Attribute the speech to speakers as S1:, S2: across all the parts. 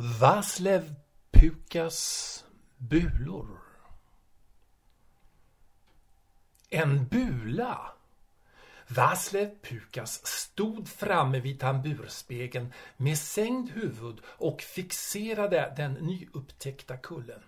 S1: Vaslev Pukas bulor. En bula. Vaslev Pukas stod framme vid tamburspegeln med sänkt huvud och fixerade den nyupptäckta kullen.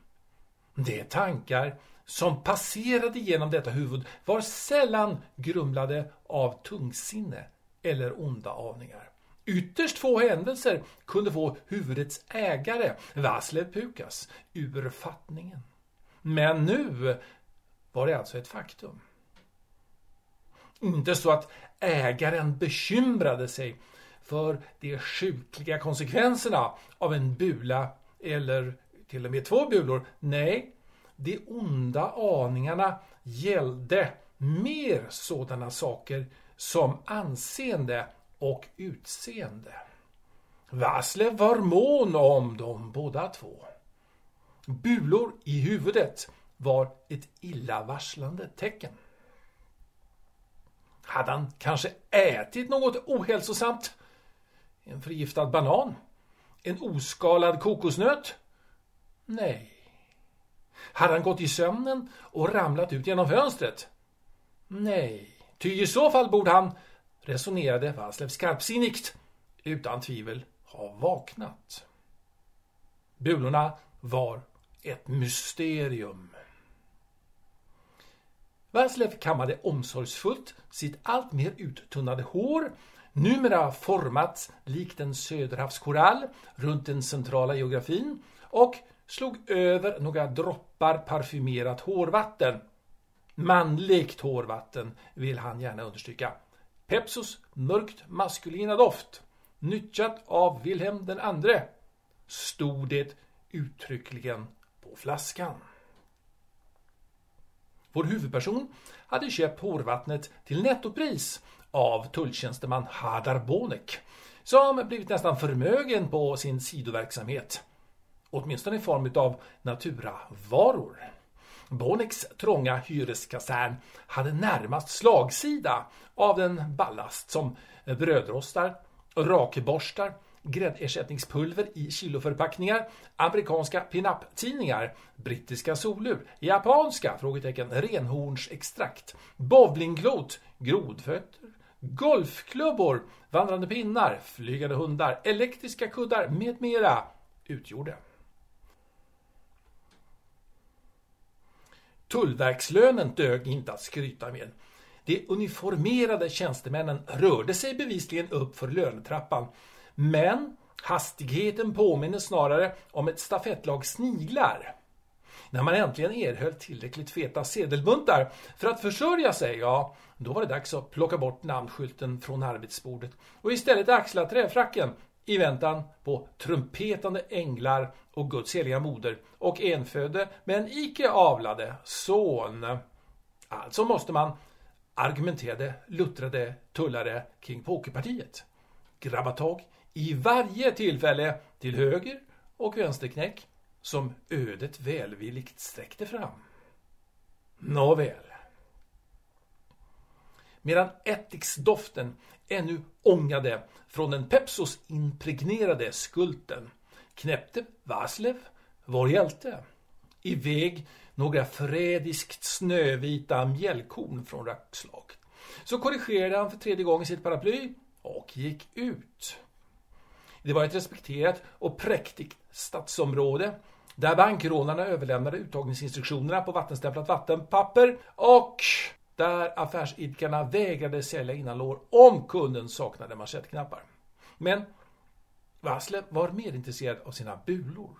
S1: De tankar som passerade genom detta huvud var sällan grumlade av tungsinne eller onda aningar. Ytterst få händelser kunde få huvudets ägare, Vaslev Pukas, ur fattningen. Men nu var det alltså ett faktum. Inte så att ägaren bekymrade sig för de sjukliga konsekvenserna av en bula eller till och med två bulor. Nej, de onda aningarna gällde mer sådana saker som anseende och utseende. Vaslev var mån om dem båda två. Bulor i huvudet var ett illavarslande tecken. Hade han kanske ätit något ohälsosamt? En förgiftad banan? En oskalad kokosnöt? Nej. Hade han gått i sömnen och ramlat ut genom fönstret? Nej, ty i så fall borde han, resonerade Vaslev skarpsinnigt, utan tvivel ha vaknat. Bulorna var ett mysterium. Vaslev kammade omsorgsfullt sitt alltmer uttunnade hår, numera format likt en söderhavskorall runt den centrala geografin och slog över några droppar parfymerat hårvatten. Manligt hårvatten vill han gärna understryka. Pepsos mörkt maskulina doft, nyttjat av Wilhelm den andre, stod det uttryckligen på flaskan. Vår huvudperson hade köpt hårvattnet till nettopris av tulltjänsteman Hadar Bonek som blivit nästan förmögen på sin sidoverksamhet. Åtminstone i form av naturavaror. Boneks trånga hyreskasern hade närmast slagsida av den ballast som brödrostar, rakborstar, gräddersättningspulver i kiloförpackningar, amerikanska pin-up-tidningar, brittiska solur, japanska frågetecken, renhornsextrakt, bowlingglot, grodfötter, golfklubbor, vandrande pinnar, flygande hundar, elektriska kuddar med mera utgjorde. Tullverkslönen dög inte att skryta med. De uniformerade tjänstemännen rörde sig bevisligen upp för lönetrappan men hastigheten påminner snarare om ett stafettlag sniglar. När man äntligen erhöll tillräckligt feta sedelbuntar för att försörja sig, ja, då var det dags att plocka bort namnskylten från arbetsbordet och istället axla träfracken i väntan på trumpetande änglar och Guds heliga moder och enfödde men icke avlade son. Alltså måste man, argumenterade luttrade tullare kring pokerpartiet, grabba tag i varje tillfälle till höger och vänsterknäck som ödet välvilligt sträckte fram. Nåväl. Medan ättiksdoften ännu ångade från den Pepsos impregnerade skulten knäppte Vaslev, vår hjälte, iväg några förrädiskt snövita mjällkorn från rackslag. Så korrigerade han för tredje gången sitt paraply och gick ut. Det var ett respekterat och präktigt stadsområde där bankrånarna överlämnade uttagningsinstruktionerna på vattenstämplat vattenpapper och där affärsidkarna vägrade sälja innanlår om kunden saknade manschettknappar. Men Vassle var mer intresserad av sina bulor.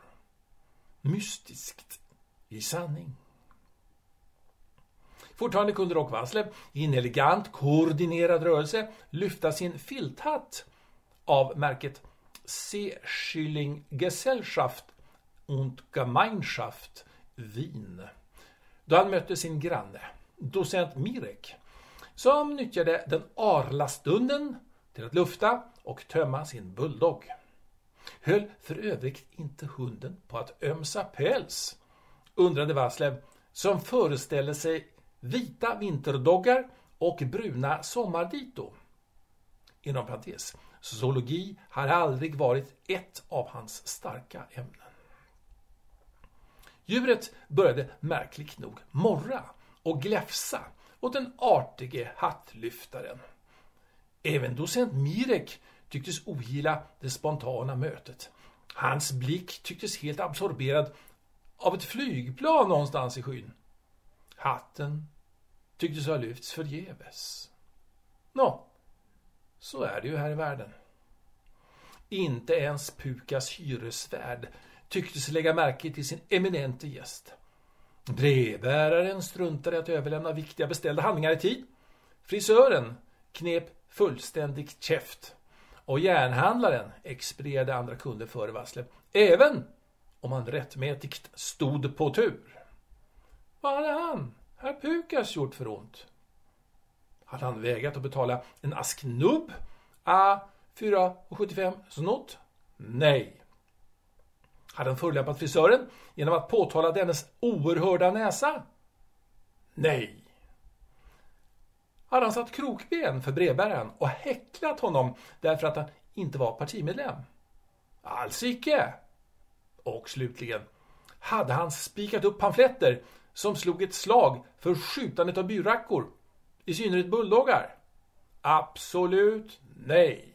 S1: Mystiskt i sanning. Fortfarande kunde dock Vassle i en elegant koordinerad rörelse lyfta sin filthatt av märket Seeschilling Gesellschaft und Gemeinschaft Wien. Då han mötte sin granne, docent Mirek, som nyttjade den arla stunden till att lufta och tömma sin bulldog. Höll för övrigt inte hunden på att ömsa päls? Undrade Vaslev, som föreställer sig vita vinterdoggar och bruna sommardito. Inom parentes, Zoologi har aldrig varit ett av hans starka ämnen. Djuret började märkligt nog morra och gläfsa åt den artige hattlyftaren. Även docent Mirek tycktes ogilla det spontana mötet. Hans blick tycktes helt absorberad av ett flygplan någonstans i skyn. Hatten tycktes ha lyfts förgäves. Nå, så är det ju här i världen. Inte ens Pukas hyresvärd tycktes lägga märke till sin eminente gäst. Brevbäraren struntade i att överlämna viktiga beställda handlingar i tid. Frisören knep fullständigt käft. Och järnhandlaren expedierade andra kunder före varslet. Även om han rättmätigt stod på tur. Vad hade han, herr Pukas, gjort för ont? Hade han vägrat att betala en ask nubb? A 4,75 snott? Nej. Hade han förolämpat frisören genom att påtala dennes oerhörda näsa? Nej. Hade han satt krokben för brevbäraren och häcklat honom därför att han inte var partimedlem? Alls icke. Och slutligen, hade han spikat upp pamfletter som slog ett slag för skjutandet av byrackor, i synnerhet bulldoggar? Absolut nej.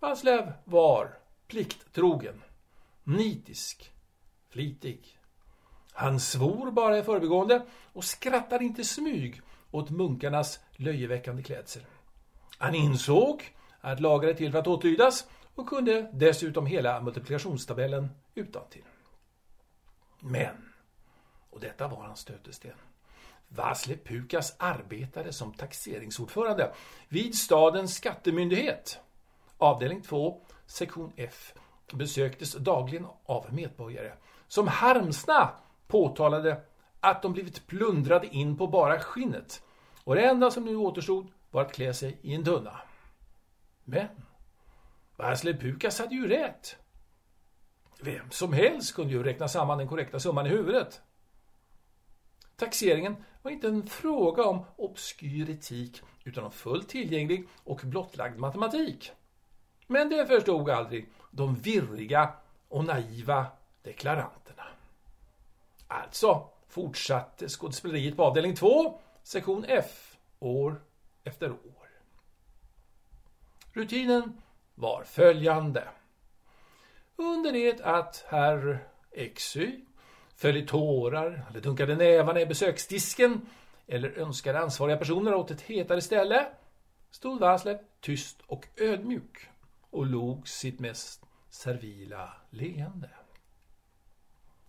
S1: Vanslev var plikttrogen, nitisk, flitig. Han svor bara i förbigående och skrattade inte smyg åt munkarnas löjeväckande klädsel. Han insåg att lagar är till för att åtlydas och kunde dessutom hela multiplikationstabellen utantill. Men, och detta var hans stötesten, Vasle Pukas arbetade som taxeringsordförande vid stadens skattemyndighet. Avdelning 2, sektion F, besöktes dagligen av medborgare som harmsna påtalade att de blivit plundrade in på bara skinnet och det enda som nu återstod var att klä sig i en tunna. Men Vasle Pukas hade ju rätt. Vem som helst kunde ju räkna samman den korrekta summan i huvudet. Taxeringen var inte en fråga om obskyr etik utan om fullt tillgänglig och blottlagd matematik. Men det förstod aldrig de virriga och naiva deklaranterna. Alltså fortsatte skådespeleriet på avdelning 2, sektion F, år efter år. Rutinen var följande. Under det att herr XY föll i tårar eller dunkade nävarna i besöksdisken eller önskade ansvariga personer åt ett hetare ställe stod Vaslev tyst och ödmjuk och log sitt mest servila leende.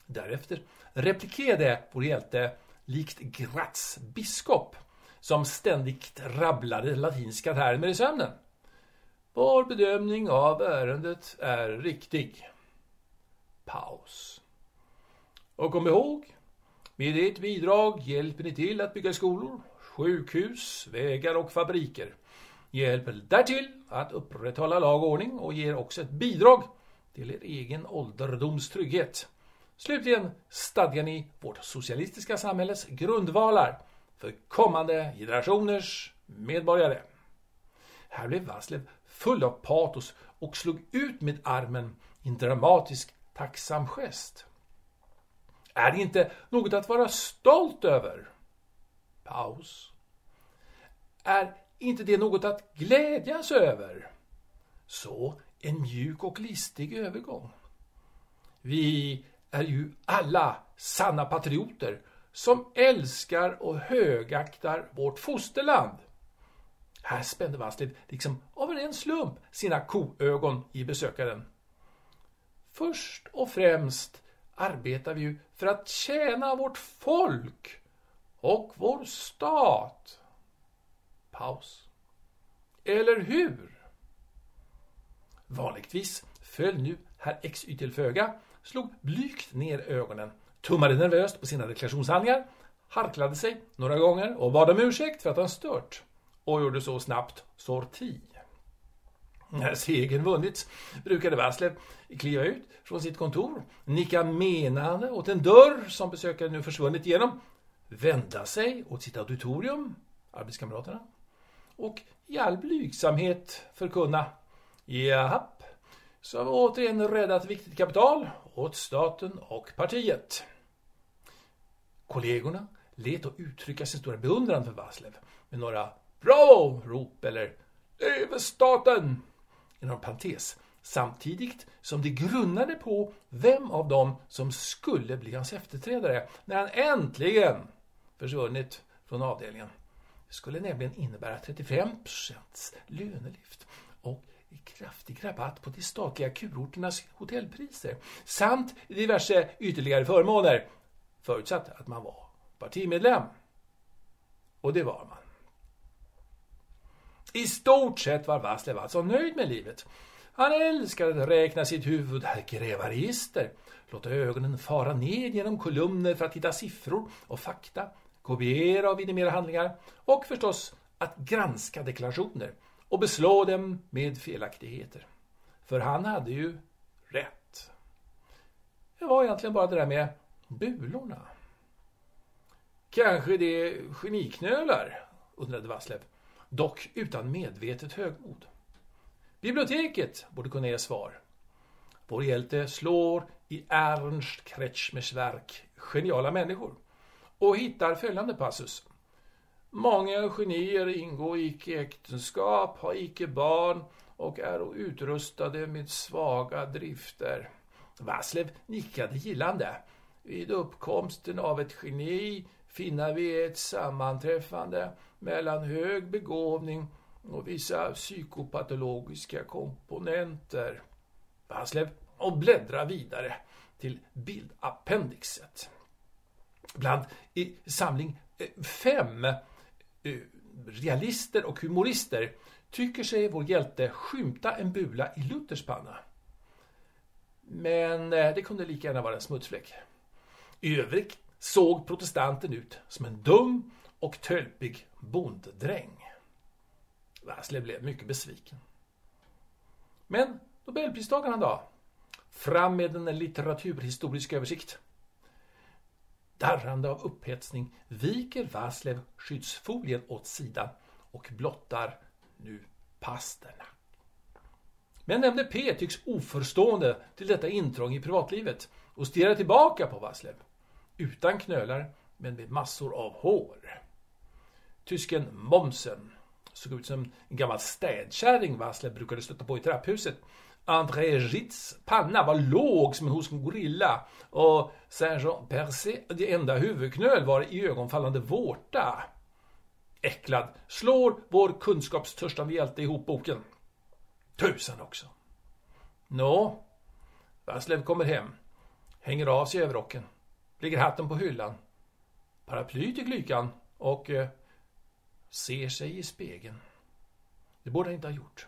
S1: Därefter replikerade vår hjälte likt Gratz biskop som ständigt rabblade latinska termer i sömnen. Vår bedömning av ärendet är riktig. Paus. Och kom ihåg, med ert bidrag hjälper ni till att bygga skolor, sjukhus, vägar och fabriker. Hjälper därtill att upprätthålla lag och ordning och ger också ett bidrag till er egen ålderdomstrygghet. Slutligen stadgar ni vårt socialistiska samhälles grundvalar för kommande generationers medborgare. Här blev Vaslev full av patos och slog ut med armen i en dramatisk tacksam gest. Är det inte något att vara stolt över? Paus. Är inte det något att glädjas över? Så en mjuk och listig övergång. Vi är ju alla sanna patrioter som älskar och högaktar vårt fosterland. Här spände Vasslid liksom av en ren slump, sina koögon i besökaren. Först och främst arbetar vi ju för att tjäna vårt folk och vår stat. Paus. Eller hur? Vanligtvis föll nu herr XY till föga, slog blygt ner ögonen, tummade nervöst på sina deklarationshandlingar, harklade sig några gånger och bad om ursäkt för att han stört och gjorde så snabbt sorti. När segern vunnits brukade Vasslev kliva ut från sitt kontor, nicka menande åt en dörr som besökaren nu försvunnit genom. vända sig åt sitt auditorium, arbetskamraterna, och i all blygsamhet förkunna Japp, så har vi återigen räddat viktigt kapital åt staten och partiet. Kollegorna let att uttrycka sin stora beundran för Vaslev med några Bravo-rop eller ”Över staten! Inom parentes. Samtidigt som de grunnade på vem av dem som skulle bli hans efterträdare när han äntligen försvunnit från avdelningen. Skulle nämligen innebära 35 procents lönelyft och kraftig rabatt på de statliga kurorternas hotellpriser samt diverse ytterligare förmåner förutsatt att man var partimedlem. Och det var man. I stort sett var Vasslev alltså nöjd med livet. Han älskade att räkna sitt huvud, gräva register, låta ögonen fara ner genom kolumner för att hitta siffror och fakta, kopiera och vidimera handlingar och förstås att granska deklarationer och beslå dem med felaktigheter. För han hade ju rätt. Det var egentligen bara det där med bulorna. Kanske det är geniknölar, undrade Vasslev, dock utan medvetet högmod. Biblioteket borde kunna ge svar. Vår hjälte slår i Ernst Kretschmers verk Geniala människor och hittar följande passus. Många genier ingår icke äktenskap, har icke barn och är utrustade med svaga drifter. Vaslev nickade gillande. Vid uppkomsten av ett geni finner vi ett sammanträffande mellan hög begåvning och vissa psykopatologiska komponenter. Vaslev och bläddra vidare till bildappendixet. Bland i samling eh, fem eh, realister och humorister tycker sig vår hjälte skymta en bula i Luthers panna. Men eh, det kunde lika gärna vara en smutsfläck. I övrigt såg protestanten ut som en dum och tölpig bonddräng. Vasle blev mycket besviken. Men Nobelpristagarna då? Fram med en litteraturhistorisk översikt. Darrande av upphetsning viker Vaslev skyddsfolien åt sidan och blottar nu pasterna. Men nämnde P tycks oförstående till detta intrång i privatlivet och stirrar tillbaka på Vaslev. Utan knölar, men med massor av hår. Tysken Momsen såg ut som en gammal städkärring Vaslev brukade stöta på i trapphuset André Gits panna var låg som hos en gorilla och Saint-Jean Percé, det enda huvudknöl var i ögonfallande vårta. Äcklad slår vår kunskapstörstande hjälte ihop boken. Tusan också. Nå, Vaslev kommer hem, hänger av sig överrocken, lägger hatten på hyllan, paraply till glykan och eh, ser sig i spegeln. Det borde han inte ha gjort.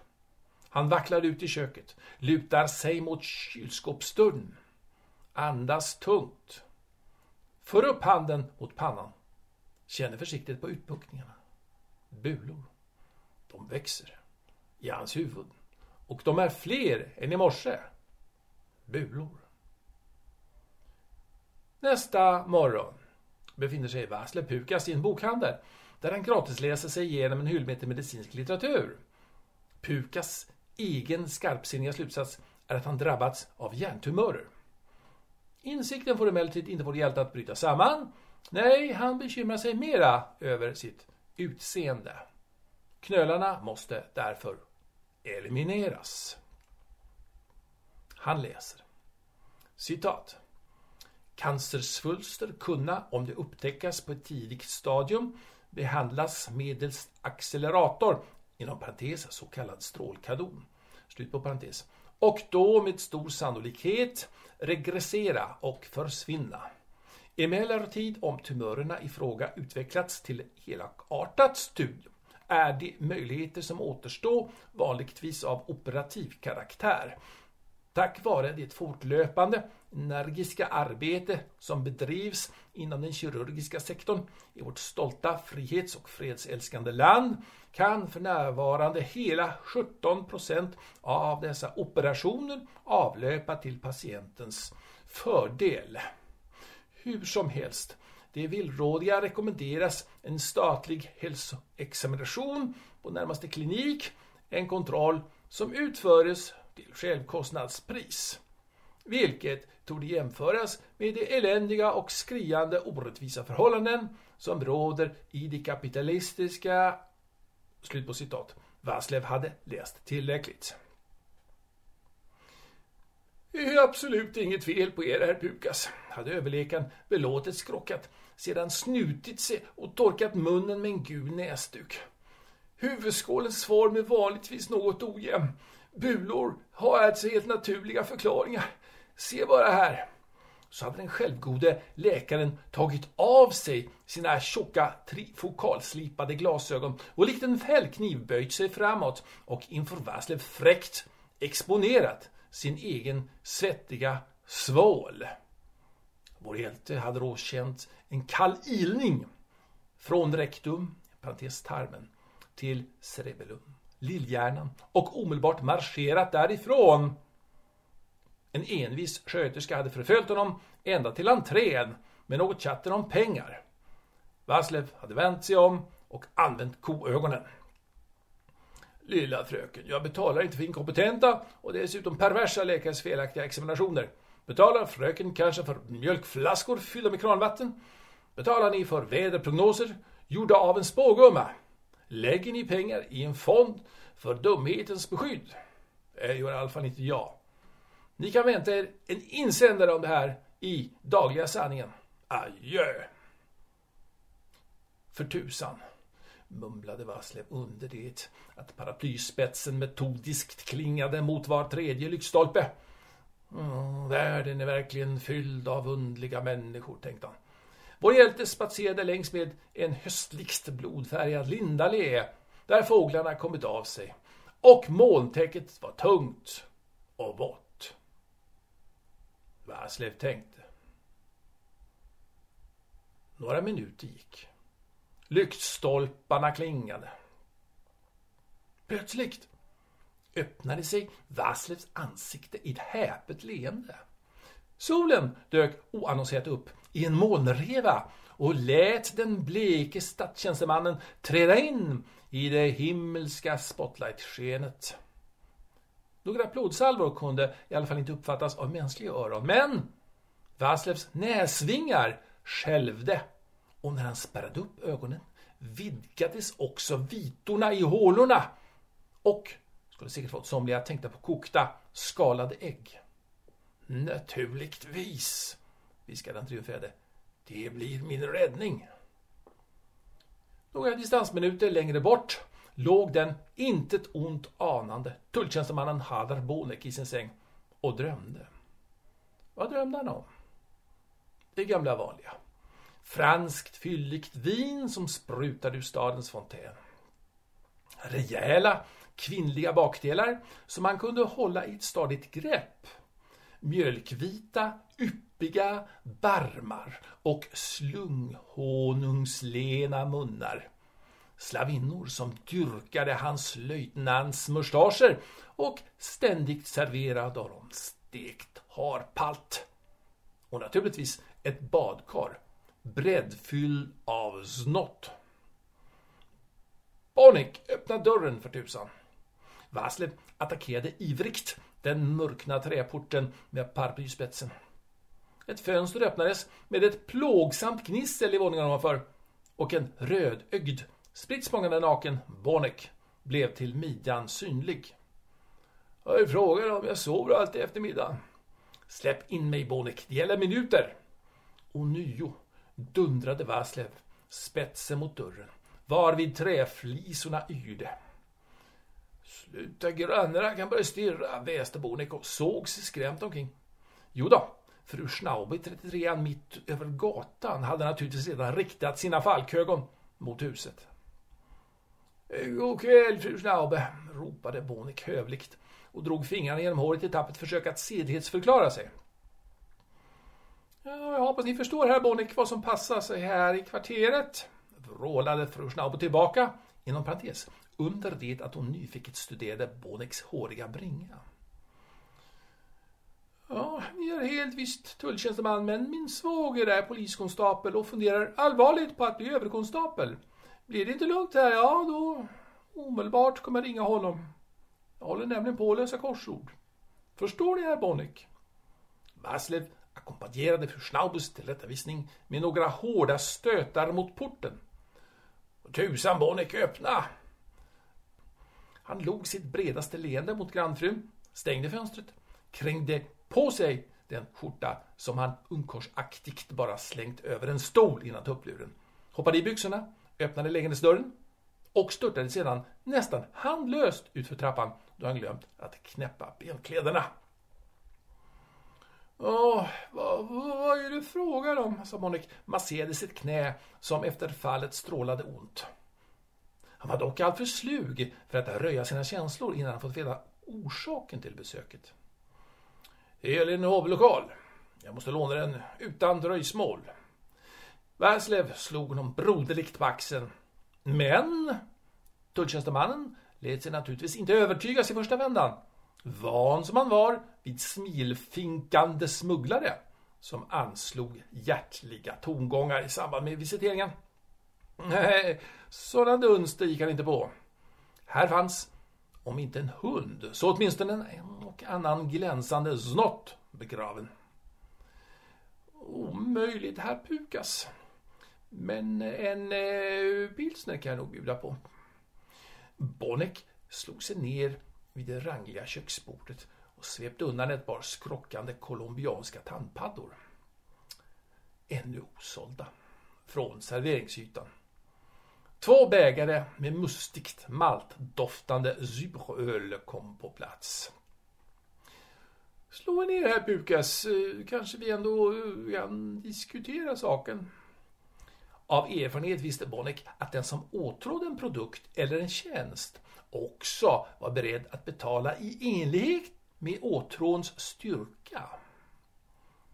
S1: Han vacklar ut i köket, lutar sig mot kylskåpsdörren. Andas tungt. För upp handen mot pannan. Känner försiktigt på utpuckningarna. Bulor. De växer. I hans huvud. Och de är fler än i morse. Bulor. Nästa morgon befinner sig Vasle Pukas i en bokhandel där han gratisläser sig igenom en hyllmeter medicinsk litteratur. Pukas egen skarpsinniga slutsats är att han drabbats av hjärntumörer. Insikten får emellertid inte vår hjälte att bryta samman. Nej, han bekymrar sig mera över sitt utseende. Knölarna måste därför elimineras. Han läser. Citat. Cancersvulster kunna, om det upptäckas på ett tidigt stadium, behandlas medelst accelerator inom parentes så kallad strålkadon, slut på parentes, och då med stor sannolikhet regressera och försvinna. Emellertid om tumörerna i fråga utvecklats till helakartat studium är de möjligheter som återstår vanligtvis av operativ karaktär. Tack vare det fortlöpande energiska arbete som bedrivs inom den kirurgiska sektorn i vårt stolta frihets- och fredsälskande land kan för närvarande hela 17% av dessa operationer avlöpa till patientens fördel. Hur som helst, det villrådiga rekommenderas en statlig hälsoexamination på närmaste klinik, en kontroll som utföres till självkostnadspris. Vilket tog jämföras med de eländiga och skriande orättvisa förhållanden som råder i det kapitalistiska... Slut på citat. Vaslev hade läst tillräckligt. Det är absolut inget fel på er, herr Pukas, hade överläkaren belåtet skrockat, sedan snutit sig och torkat munnen med en gul näsduk. Huvudskålens form är vanligtvis något ojämn. Bulor har alltså helt naturliga förklaringar. Se bara här. Så hade den självgode läkaren tagit av sig sina tjocka trifokalslipade glasögon och likt en fällkniv böjt sig framåt och inför Vaslev fräckt exponerat sin egen svettiga svål. Vår hjälte hade då känt en kall ilning från rektum, parentes tarmen, till cerebellum, lillhjärnan och omedelbart marscherat därifrån. En envis sköterska hade förföljt honom ända till entrén med något chatten om pengar. Vaslev hade vänt sig om och använt koögonen. Lilla fröken, jag betalar inte för inkompetenta och dessutom perversa läkares felaktiga examinationer. Betalar fröken kanske för mjölkflaskor fyllda med kranvatten? Betalar ni för väderprognoser gjorda av en spågumma? Lägger ni pengar i en fond för dumhetens beskydd? Det gör i alla fall inte jag. Ni kan vänta er en insändare om det här i Dagliga sanningen. Adjö! För tusan mumlade Vasslev under det att paraplyspetsen metodiskt klingade mot var tredje lyktstolpe. Mm, världen är verkligen fylld av undliga människor, tänkte han. Vår hjälte spatserade längs med en höstlikt blodfärgad lindallé där fåglarna kommit av sig och molntäcket var tungt och vått. Vaslev tänkte. Några minuter gick. Lyktstolparna klingade. Plötsligt öppnade sig Vaslevs ansikte i ett häpet leende. Solen dök oannonserat upp i en molnreva och lät den bleke statstjänstemannen träda in i det himmelska spotlightskenet. Några plodsalvor kunde i alla fall inte uppfattas av mänskliga öron, men Vaslevs näsvingar skälvde och när han spärrade upp ögonen vidgades också vitorna i hålorna och skulle säkert fått somliga att tänka på kokta, skalade ägg. Naturligtvis, viskade han triumferande. Det blir min räddning. Några distansminuter längre bort låg den intet ont anande tulltjänstemannen Hadar Bonek i sin säng och drömde. Vad drömde han om? Det gamla vanliga. Franskt fylligt vin som sprutade ur stadens fontän. Rejäla kvinnliga bakdelar som man kunde hålla i ett stadigt grepp. Mjölkvita, yppiga barmar och slunghonungslena munnar. Slavinnor som dyrkade hans löjtnants mustascher och ständigt serverade honom stekt harpalt. Och naturligtvis ett badkar breddfylld av snott. Bonik, öppna dörren för tusan. Vaslev attackerade ivrigt den mörkna träporten med paraplyspetsen. Ett fönster öppnades med ett plågsamt gnissel i våningen ovanför och en rödögd, spritt språngande naken Bonek blev till midjan synlig. Jag frågar om jag sover alltid eftermiddag. Släpp in mig Bonek, det gäller minuter. Och nio dundrade Vaslev spetsen mot dörren, varvid träflisorna yrde. Sluta grannarna kan börja stirra, väste Bonek och såg sig skrämt omkring. Jo då, fru Schnaube 33 mitt över gatan hade naturligtvis redan riktat sina falkögon mot huset. Eh, god kväll, fru Schnaube, ropade Bonek hövligt och drog fingrarna genom håret i tappet försök att sedlighetsförklara sig. Ja, jag hoppas ni förstår, herr Bonik, vad som passar sig här i kvarteret. Vrålade fru Schnaube tillbaka, inom parentes, under det att hon nyfiket studerade Boniks håriga bringa. Ja, ni är helt visst tulltjänsteman, men min svåger är poliskonstapel och funderar allvarligt på att bli överkonstapel. Blir det inte lugnt här, ja då Omedelbart kommer jag ringa honom. Jag håller nämligen på att lösa korsord. Förstår ni, herr Bonnick? Vaslev ackompanjerade fru Schnaubus tillrättavisning med några hårda stötar mot porten. Tusan Bonnick, öppna! Han log sitt bredaste leende mot grannfrun, stängde fönstret, krängde på sig den skjorta som han ungkorsaktigt bara slängt över en stol innan tuppluren, hoppade i byxorna, öppnade lägenhetsdörren och störtade sedan nästan handlöst utför trappan då han glömt att knäppa benkläderna. Åh, vad, vad är det frågan om? sa Monik, masserade sitt knä som efter fallet strålade ont. Han var dock alltför slug för att röja sina känslor innan han fått veta orsaken till besöket. Det gäller en hovlokal. Jag måste låna den utan dröjsmål. Värslev slog honom broderligt på axeln. Men tulltjänstemannen lät sig naturligtvis inte övertygas i första vändan. Van som han var vid smilfinkande smugglare som anslog hjärtliga tongångar i samband med visiteringen. Nej, sådana dunster gick han inte på. Här fanns, om inte en hund, så åtminstone en och annan glänsande snott begraven. Omöjligt, herr Pukas. Men eh, en eh, pilsner kan jag nog bjuda på. Bonneck slog sig ner vid det rangliga köksbordet och svepte undan ett par skrockande colombianska tandpaddor. Ännu osålda. Från serveringsytan. Två bägare med mustigt maltdoftande suröl kom på plats. Slå er ner här Pukas, eh, kanske vi ändå eh, kan diskutera saken. Av erfarenhet visste Bonnick att den som åtrådde en produkt eller en tjänst också var beredd att betala i enlighet med åtråns styrka.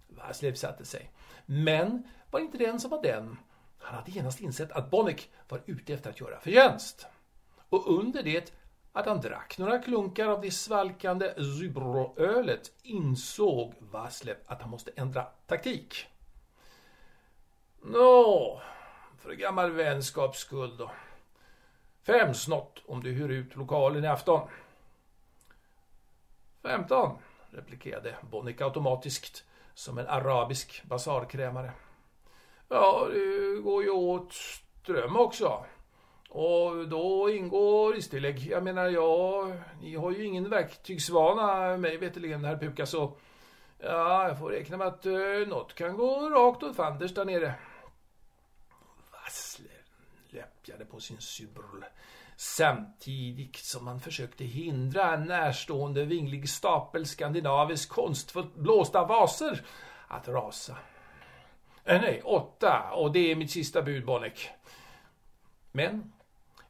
S1: Vaslev satte sig. Men var inte den som var den. Han hade genast insett att Bonnick var ute efter att göra förtjänst. Och under det att han drack några klunkar av det svalkande Zybroölet insåg Vaslev att han måste ändra taktik. Nå, för en gammal vänskaps skull då. Fem snott om du hyr ut lokalen i afton. Femton, replikerade Bonnick automatiskt som en arabisk basarkrämare. Ja, det går ju åt ström också. Och då ingår istillägg. Jag menar, ja, ni har ju ingen verktygsvana mig veterligen, herr Pukas så ja, jag får räkna med att eh, något kan gå rakt åt fanders där nere. Vassle på sin surl samtidigt som han försökte hindra en närstående vinglig stapel skandinavisk konstfullt blåsta vaser att rasa. Äh, nej, åtta, och det är mitt sista bud, Bonneck. Men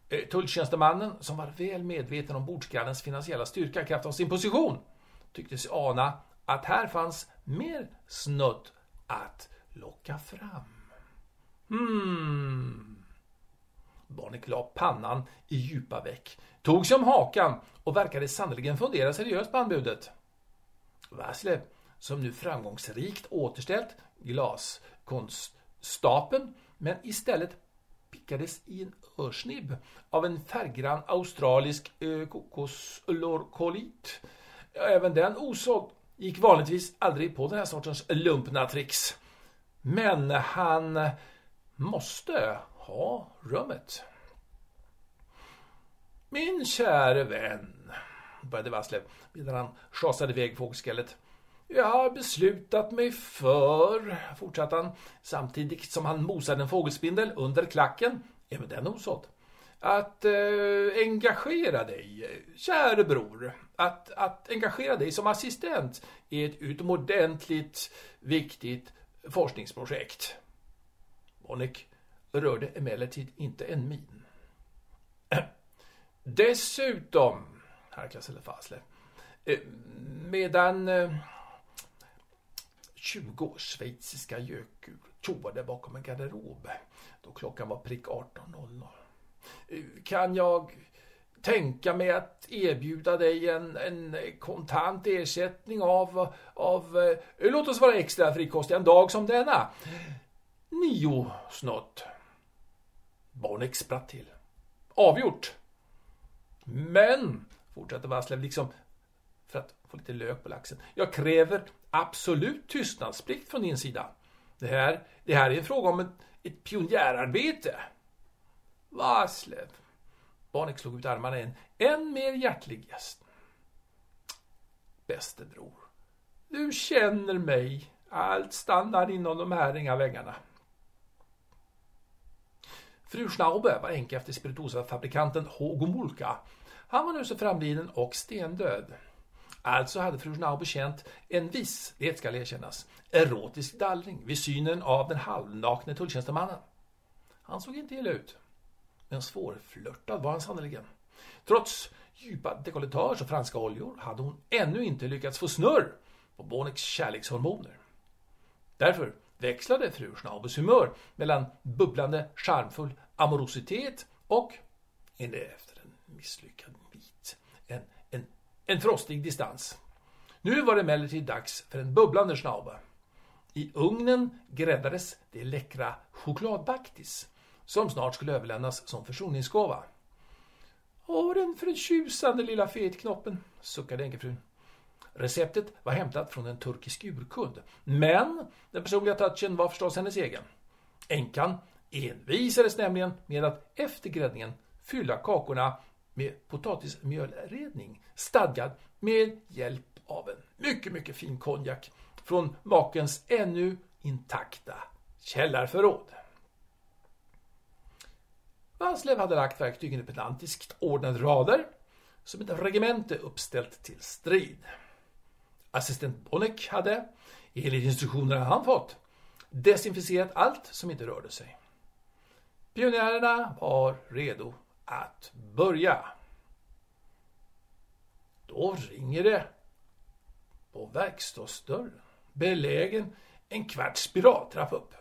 S1: eh, tulltjänstemannen, som var väl medveten om bordsgrannens finansiella styrka i kraft av sin position, tyckte sig ana att här fanns mer snudd att locka fram. Hmm. Barnet la pannan i djupa veck, tog sig om hakan och verkade sannerligen fundera seriöst på anbudet. Vaslev, som nu framgångsrikt återställt glaskonststapeln, men istället pickades i en örsnibb av en färggrann australisk eh, kokoslorkolit. Även den osåld gick vanligtvis aldrig på den här sortens lumpna tricks. Men han måste ha rummet. Min käre vän, började Vasslev medan han schasade iväg fågelskallet. Jag har beslutat mig för, fortsatte han, samtidigt som han mosade en fågelspindel under klacken, även den osådd, att eh, engagera dig, käre bror. Att, att engagera dig som assistent är ett utomordentligt viktigt forskningsprojekt. Monik rörde emellertid inte en min. Dessutom, harklade Selefasle, eh, medan eh, 20 schweiziska gökur toade bakom en garderob då klockan var prick 18.00. Eh, kan jag tänka mig att erbjuda dig en, en kontant ersättning av, av, låt oss vara extra frikostiga en dag som denna. Nio snott. Barnek spratt till. Avgjort. Men, fortsatte Vasslev liksom för att få lite lök på laxen. Jag kräver absolut tystnadsplikt från din sida. Det här, det här är en fråga om ett, ett pionjärarbete. Vasslev. Barnek slog ut armarna i En mer hjärtlig gäst. Bäste bror. Du känner mig. Allt stannar inom de här inga väggarna. Fru Schnaube var änka efter spirituosafabrikanten Hogomolka. Han var nu så framliden och stendöd. Alltså hade fru Schnaube känt en viss, det ska erkännas, erotisk dallring vid synen av den halvnakne tulltjänstemannen. Han såg inte illa ut. Men svårflörtad var han sannerligen. Trots djupa dekolletage och franska oljor hade hon ännu inte lyckats få snurr på Boneks kärlekshormoner. Därför växlade fru Schnaubes humör mellan bubblande charmfull amorositet och, efter en misslyckad bit, en, en, en frostig distans. Nu var det emellertid dags för en bubblande Schnaube. I ugnen gräddades det läckra chokladbaktis som snart skulle överlämnas som försoningsgåva. Åh, den förtjusande lilla fetknoppen, suckade änkefrun. Receptet var hämtat från en turkisk urkund, men den personliga touchen var förstås hennes egen. Änkan envisades nämligen med att efter gräddningen fylla kakorna med potatismjölredning, stadgad med hjälp av en mycket, mycket fin konjak från makens ännu intakta källarförråd. Vanslev hade lagt verktygen i pedantiskt ordnade rader som ett regemente uppställt till strid. Assistent Bonnek hade, enligt instruktionerna han fått, desinficerat allt som inte rörde sig. Pionjärerna var redo att börja. Då ringer det på verkstadsdörren, belägen en kvarts spiraltrapp upp.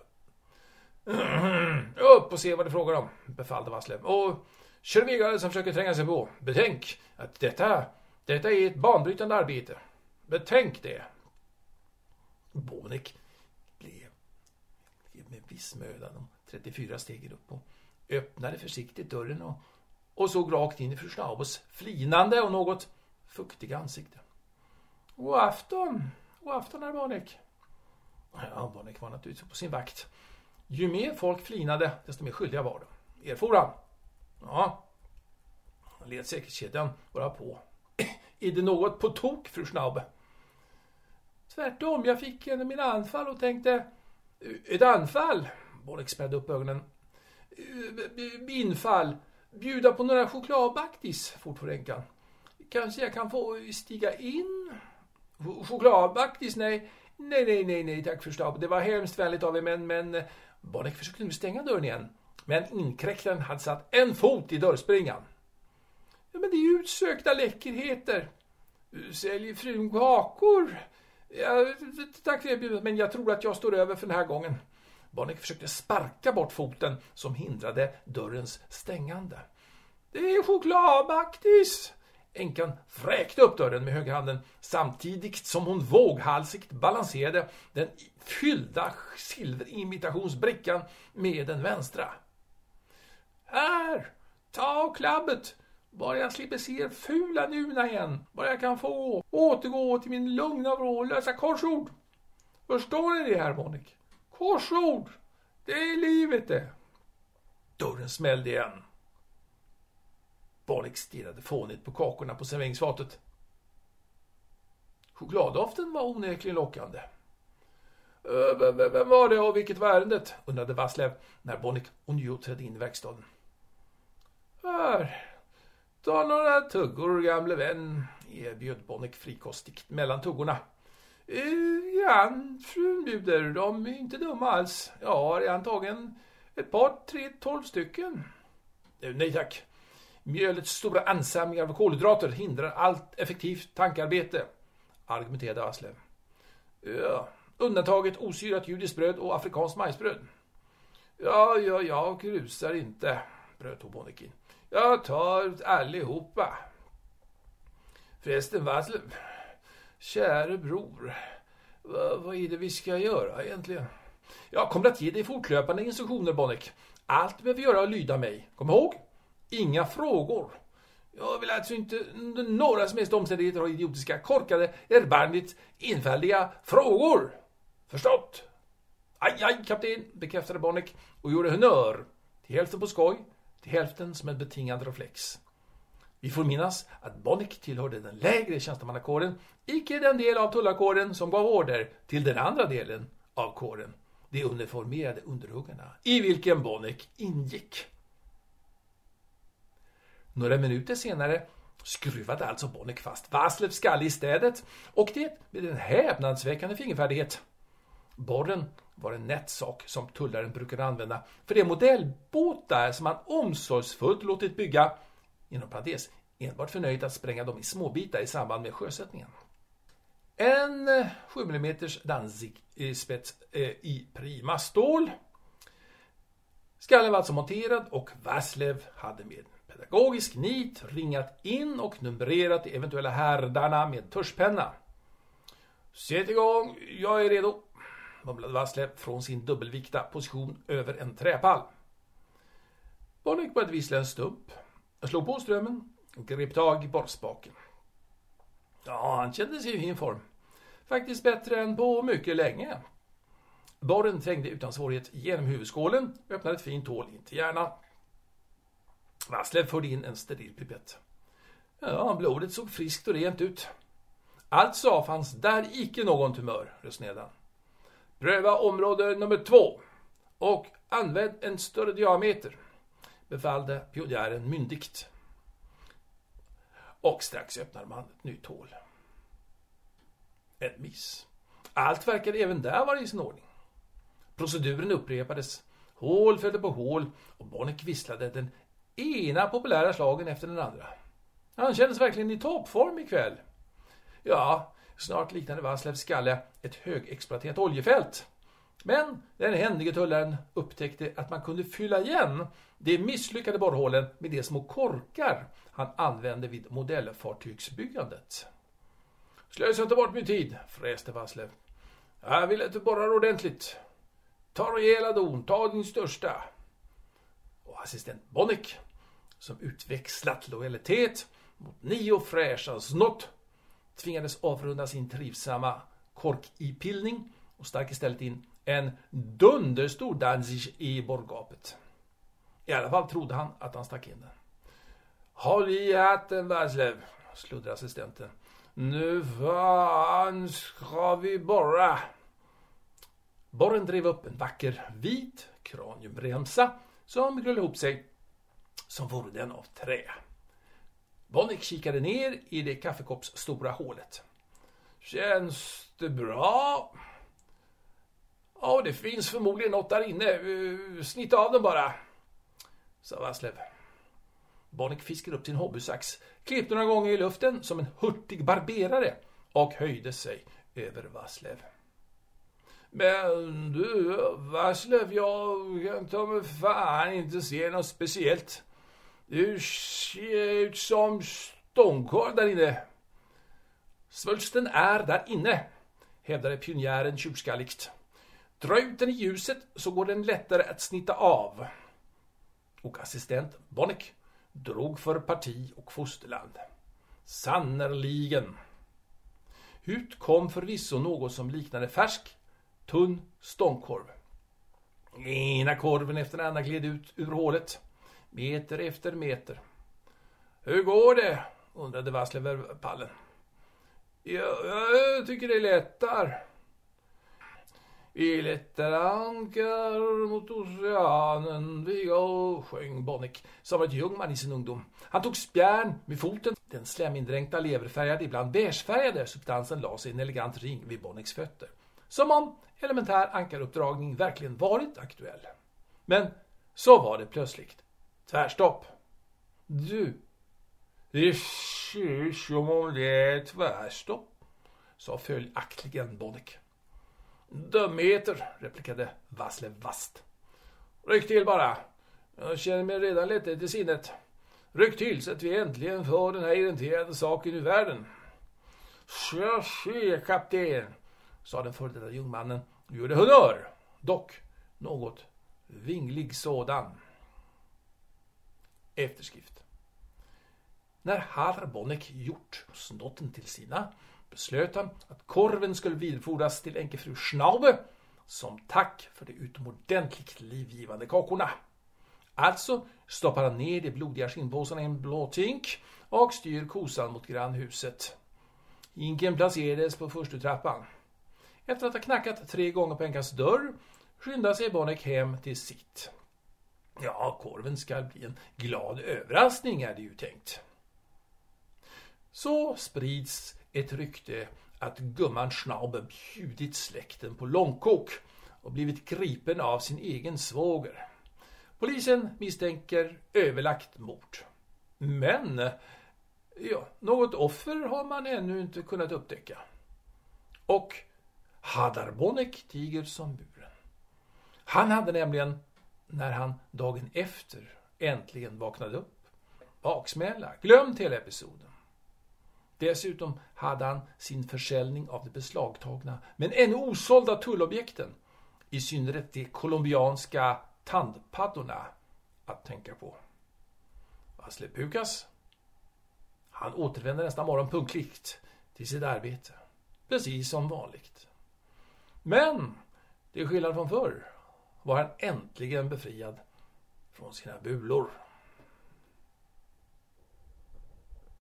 S1: Upp och se vad det frågar om, befallde Vasslev. Och kör som försöker tränga sig på. Betänk att detta, detta är ett banbrytande arbete. Men tänk det. Bonek blev, med viss möda de 34 stegen upp och öppnade försiktigt dörren och, och såg rakt in i fru Schnaubes flinande och något fuktiga ansikte. God afton, god afton herr Bonek. Ja, Bonek var naturligtvis på sin vakt. Ju mer folk flinade, desto mer skyldiga var de. Erfor han? Ja. Han lät säkerhetskedjan vara på. Är det något på tok, fru Schnaube? Tvärtom, jag fick en av mina anfall och tänkte... Ett anfall? Bolek spärrade upp ögonen. Eh, infall. Bjuda på några chokladbaktis, fortfor änkan. Kanske jag kan få stiga in? Chokladbaktis? Nej. Nej, nej, nej, nej, tack fru Stab. Det var hemskt vänligt av er, men, men eh. Bonnick försökte nu stänga dörren igen, men inkräktaren hade satt en fot i dörrspringan. Ja, men det är ju utsökta läckerheter. Säljer frun kakor? Ja, tack för erbjudandet, men jag tror att jag står över för den här gången. Bonnick försökte sparka bort foten som hindrade dörrens stängande. Det är chokladbaktis! Änkan fräkte upp dörren med högerhanden samtidigt som hon våghalsigt balanserade den fyllda silverimitationsbrickan med den vänstra. Här! Ta klabbet! Bara jag slipper se er fula nuna igen. Bara jag kan få återgå till min lugna vrå och lösa korsord. Förstår ni det, här Monik? Korsord! Det är livet det. Dörren smällde igen. Bonnick stirrade fånigt på kakorna på serveringsfatet. Chokladdoften var onekligen lockande. Eh, vem var det och vilket var ärendet? undrade Vasslev när Bonnick ånyo trädde in i verkstaden. Här, ta några tuggor gamle vän, erbjöd Bonnik frikostigt mellan tuggorna. Eh, ja, frun bjuder, de är inte dumma alls. Jag har redan tagit ett par, tre, tolv stycken. Eh, nej tack, Mjölets stora ansamlingar av kolhydrater hindrar allt effektivt tankarbete, argumenterade Asle. Ja, undantaget osyrat judiskt bröd och afrikanskt majsbröd. Ja, ja, jag krusar inte, bröt Tobonikin. Jag tar allihopa. Förresten, Vaslav, käre bror, vad, vad är det vi ska göra egentligen? Jag kommer att ge dig fortlöpande instruktioner, Bonnick. Allt du behöver göra är att lyda mig. Kom ihåg, Inga frågor. Jag vill alltså inte under några som helst omständigheter ha idiotiska, korkade, erbarmligt enfaldiga frågor. Förstått? Aj, aj, kapten, bekräftade Bonnick och gjorde honnör. Till hälften på skoj, till hälften som en betingad reflex. Vi får minnas att Bonnick tillhörde den lägre tjänstemannakåren, icke den del av tullarkåren som gav order till den andra delen av kåren, de uniformerade underhuggarna, i vilken Bonnick ingick. Några minuter senare skruvade alltså Bonnick fast Vaslevs skalle i städet och det med en häpnadsväckande fingerfärdighet. Borren var en nätt sak som tullaren brukade använda för de modellbåtar som han omsorgsfullt låtit bygga, inom parentes, enbart för nöjet att spränga dem i småbitar i samband med sjösättningen. En 7 mm Danzig-spets eh, i prima stål. Skallen var alltså monterad och Vaslev hade med pedagogisk nit ringat in och numrerat de eventuella härdarna med tuschpenna. Sätt igång, jag är redo, mumlade Vaslev från sin dubbelvikta position över en träpall. Bonnick började vissla en stump. Slog på strömmen och grep tag i borrspaken. Ja, han kände sig i fin form. Faktiskt bättre än på mycket länge. Borren trängde utan svårighet genom huvudskålen och öppnade ett fint hål in till hjärnan. Vasslev förde in en steril pipett. Ja, blodet såg friskt och rent ut. Alltså fanns där icke någon tumör, resonerade han. Pröva område nummer två och använd en större diameter, befallde pionjären myndigt. Och strax öppnar man ett nytt hål. En miss. Allt verkade även där vara i sin ordning. Proceduren upprepades. Hål följde på hål och Bonnick visslade den ena populära slagen efter den andra. Han kändes verkligen i toppform ikväll. Ja, snart liknade Vaslevs skalle ett högexploaterat oljefält. Men den händige tullaren upptäckte att man kunde fylla igen de misslyckade borrhålen med de små korkar han använde vid modellfartygsbyggandet. Slösa inte bort min tid, fräste Vasslev. Jag vill att du borrar ordentligt. Ta rejäla don, ta din största och assistent Bonnick som utväxlat lojalitet mot nio fräscha snott tvingades avrunda sin trivsamma korkipillning och stack istället in en dunderstor Danzig i borrgapet. I alla fall trodde han att han stack in den. Håll i hatten Vaslev, sluddrade assistenten. Nu fan ska vi borra. Borren drev upp en vacker vit kraniumremsa som rullade ihop sig som vore den av trä. Bonnick kikade ner i det kaffekoppsstora hålet. Känns det bra? Ja, det finns förmodligen något där inne. Eh, Snitta av den bara, sa Vaslev. Bonnick fiskade upp sin hobbysax, klippte några gånger i luften som en hurtig barberare och höjde sig över Vaslev. Men du, Vasslev, jag kan ta mig fan inte se något speciellt. Du ser ut som stångkorv där inne. Svulsten är där inne, hävdade pionjären tjurskalligt. Dra ut den i ljuset så går den lättare att snitta av. Och assistent Bonnick drog för parti och fosterland. Sannerligen. Ut kom förvisso något som liknade färsk tunn stångkorv. Ena korven efter den andra gled ut ur hålet. Meter efter meter. Hur går det? undrade Vasslever-Pallen. Ja, jag tycker det lättar. Vi lättar ankar mot oceanen, vi går, sjöng Bonnick, som var ett Ljungman i sin ungdom. Han tog spjärn med foten. Den slemindränkta leverfärgade, ibland beigefärgade substansen la sig i en elegant ring vid Bonnicks fötter. Som om elementär ankaruppdragning verkligen varit aktuell. Men så var det plötsligt. Tvärstopp. Du, det ser som om det är tvärstopp, sa följaktligen Bonnick. Dumheter, replikerade Vaslev vast. Ryck till bara. Jag känner mig redan lite i sinnet. Ryck till så att vi äntligen får den här irriterande saken ur världen. Tja, tja, kapten, sa den före detta jungmannen och gjorde honnör, dock något vinglig sådan. Efterskrift. När Harbonek gjort snotten till sina beslöt han att korven skulle vidfordras till enkefru Schnaube som tack för de utomordentligt livgivande kakorna. Alltså stoppar han ner de blodiga skinnpåsarna i en blå tink och styr kosan mot grannhuset. Inken placerades på första trappan. Efter att ha knackat tre gånger på Enkas dörr skyndar sig Bonek hem till sitt. Ja, korven ska bli en glad överraskning är det ju tänkt. Så sprids ett rykte att gumman Schnaube bjudit släkten på långkok och blivit gripen av sin egen svåger. Polisen misstänker överlagt mord. Men ja, något offer har man ännu inte kunnat upptäcka. Och Hadarbonek tiger som buren. Han hade nämligen, när han dagen efter äntligen vaknade upp, baksmälla, glömt hela episoden. Dessutom hade han sin försäljning av de beslagtagna men ännu osålda tullobjekten, i synnerhet de colombianska tandpaddorna, att tänka på. Vasle Pukas, han återvände nästa morgon punktligt till sitt arbete, precis som vanligt. Men, till skillnad från förr, var han äntligen befriad från sina bulor.